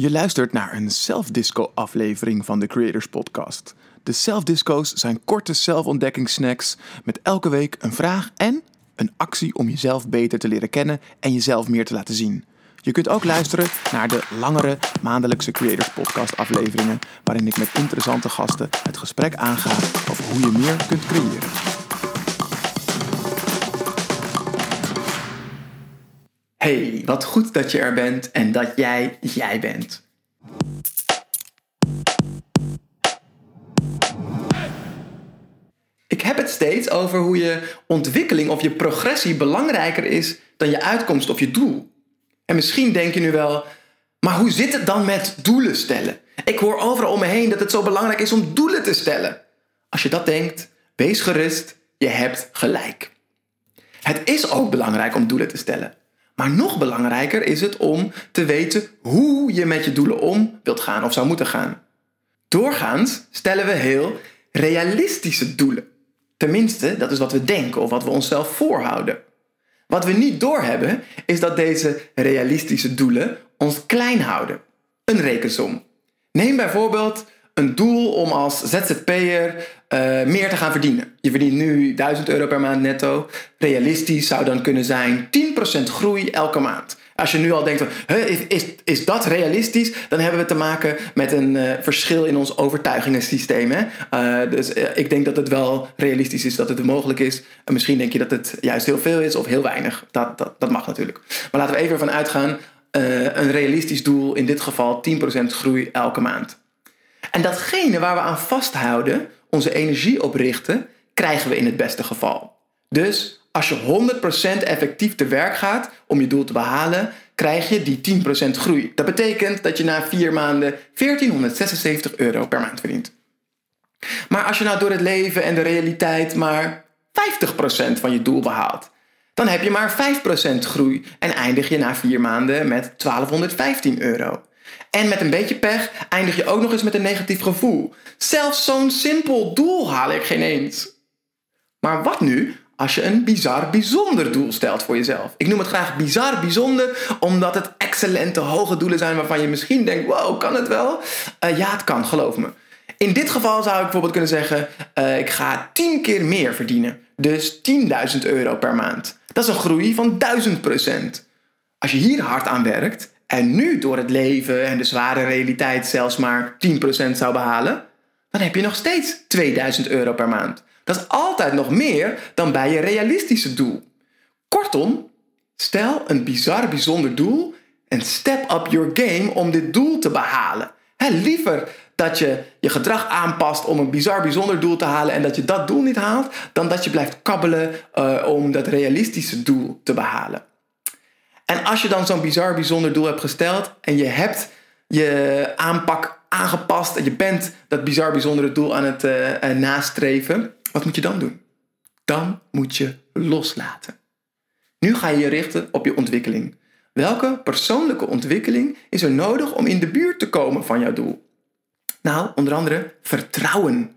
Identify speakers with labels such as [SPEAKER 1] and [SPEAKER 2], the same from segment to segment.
[SPEAKER 1] Je luistert naar een self-disco-aflevering van de Creators Podcast. De self-disco's zijn korte zelfontdekkingssnacks met elke week een vraag en een actie om jezelf beter te leren kennen en jezelf meer te laten zien. Je kunt ook luisteren naar de langere maandelijkse Creators Podcast afleveringen, waarin ik met interessante gasten het gesprek aanga over hoe je meer kunt creëren. Hey, wat goed dat je er bent en dat jij jij bent. Ik heb het steeds over hoe je ontwikkeling of je progressie belangrijker is dan je uitkomst of je doel. En misschien denk je nu wel, maar hoe zit het dan met doelen stellen? Ik hoor overal om me heen dat het zo belangrijk is om doelen te stellen. Als je dat denkt, wees gerust, je hebt gelijk. Het is ook belangrijk om doelen te stellen. Maar nog belangrijker is het om te weten hoe je met je doelen om wilt gaan of zou moeten gaan. Doorgaans stellen we heel realistische doelen. Tenminste, dat is wat we denken of wat we onszelf voorhouden. Wat we niet doorhebben is dat deze realistische doelen ons klein houden. Een rekensom. Neem bijvoorbeeld een doel om als ZZP'er uh, meer te gaan verdienen. Je verdient nu 1000 euro per maand netto. Realistisch zou dan kunnen zijn 10% groei elke maand. Als je nu al denkt, van, is, is, is dat realistisch? Dan hebben we te maken met een uh, verschil in ons overtuigingensysteem. Hè? Uh, dus uh, ik denk dat het wel realistisch is dat het mogelijk is. En misschien denk je dat het juist heel veel is of heel weinig. Dat, dat, dat mag natuurlijk. Maar laten we even ervan uitgaan, een realistisch doel, in dit geval 10% groei elke maand. En datgene waar we aan vasthouden, onze energie op richten, krijgen we in het beste geval. Dus als je 100% effectief te werk gaat om je doel te behalen, krijg je die 10% groei. Dat betekent dat je na vier maanden 1476 euro per maand verdient. Maar als je nou door het leven en de realiteit maar 50% van je doel behaalt, dan heb je maar 5% groei en eindig je na vier maanden met 1215 euro. En met een beetje pech eindig je ook nog eens met een negatief gevoel. Zelfs zo'n simpel doel haal ik geen eens. Maar wat nu als je een bizar bijzonder doel stelt voor jezelf? Ik noem het graag bizar bijzonder, omdat het excellente hoge doelen zijn waarvan je misschien denkt: wow, kan het wel? Uh, ja, het kan, geloof me. In dit geval zou ik bijvoorbeeld kunnen zeggen: uh, ik ga 10 keer meer verdienen. Dus 10.000 euro per maand. Dat is een groei van 1000%. Als je hier hard aan werkt en nu door het leven en de zware realiteit zelfs maar 10% zou behalen, dan heb je nog steeds 2000 euro per maand. Dat is altijd nog meer dan bij je realistische doel. Kortom, stel een bizar bijzonder doel en step up your game om dit doel te behalen. He, liever dat je je gedrag aanpast om een bizar bijzonder doel te halen en dat je dat doel niet haalt, dan dat je blijft kabbelen uh, om dat realistische doel te behalen. En als je dan zo'n bizar bijzonder doel hebt gesteld en je hebt je aanpak aangepast en je bent dat bizar bijzondere doel aan het uh, uh, nastreven, wat moet je dan doen? Dan moet je loslaten. Nu ga je je richten op je ontwikkeling. Welke persoonlijke ontwikkeling is er nodig om in de buurt te komen van jouw doel? Nou, onder andere vertrouwen.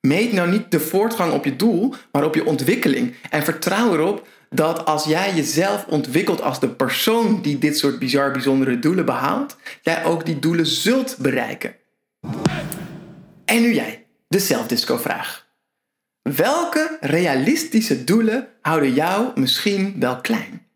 [SPEAKER 1] Meet nou niet de voortgang op je doel, maar op je ontwikkeling. En vertrouw erop dat als jij jezelf ontwikkelt als de persoon die dit soort bizar bijzondere doelen behaalt, jij ook die doelen zult bereiken. En nu jij, de zelfdisco-vraag. Welke realistische doelen houden jou misschien wel klein?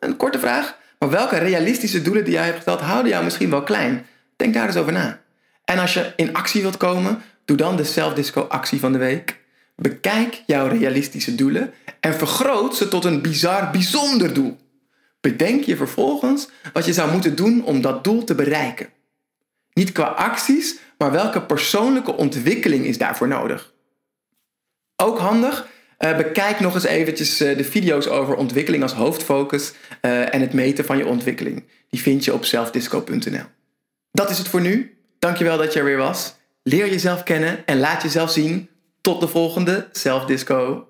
[SPEAKER 1] Een korte vraag, maar welke realistische doelen die jij hebt gesteld houden jou misschien wel klein? Denk daar eens over na. En als je in actie wilt komen, doe dan de zelfdisco-actie van de week. Bekijk jouw realistische doelen en vergroot ze tot een bizar bijzonder doel. Bedenk je vervolgens wat je zou moeten doen om dat doel te bereiken. Niet qua acties, maar welke persoonlijke ontwikkeling is daarvoor nodig. Ook handig, uh, bekijk nog eens eventjes uh, de video's over ontwikkeling als hoofdfocus uh, en het meten van je ontwikkeling. Die vind je op zelfdisco.nl. Dat is het voor nu. Dankjewel dat je er weer was. Leer jezelf kennen en laat jezelf zien. Tot de volgende Selfdisco.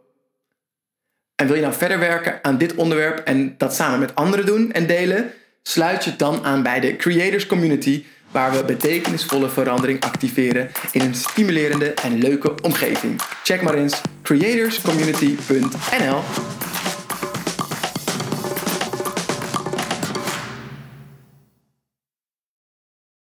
[SPEAKER 1] En wil je nou verder werken aan dit onderwerp en dat samen met anderen doen en delen? Sluit je dan aan bij de Creators Community, waar we betekenisvolle verandering activeren in een stimulerende en leuke omgeving. Check maar eens creatorscommunity.nl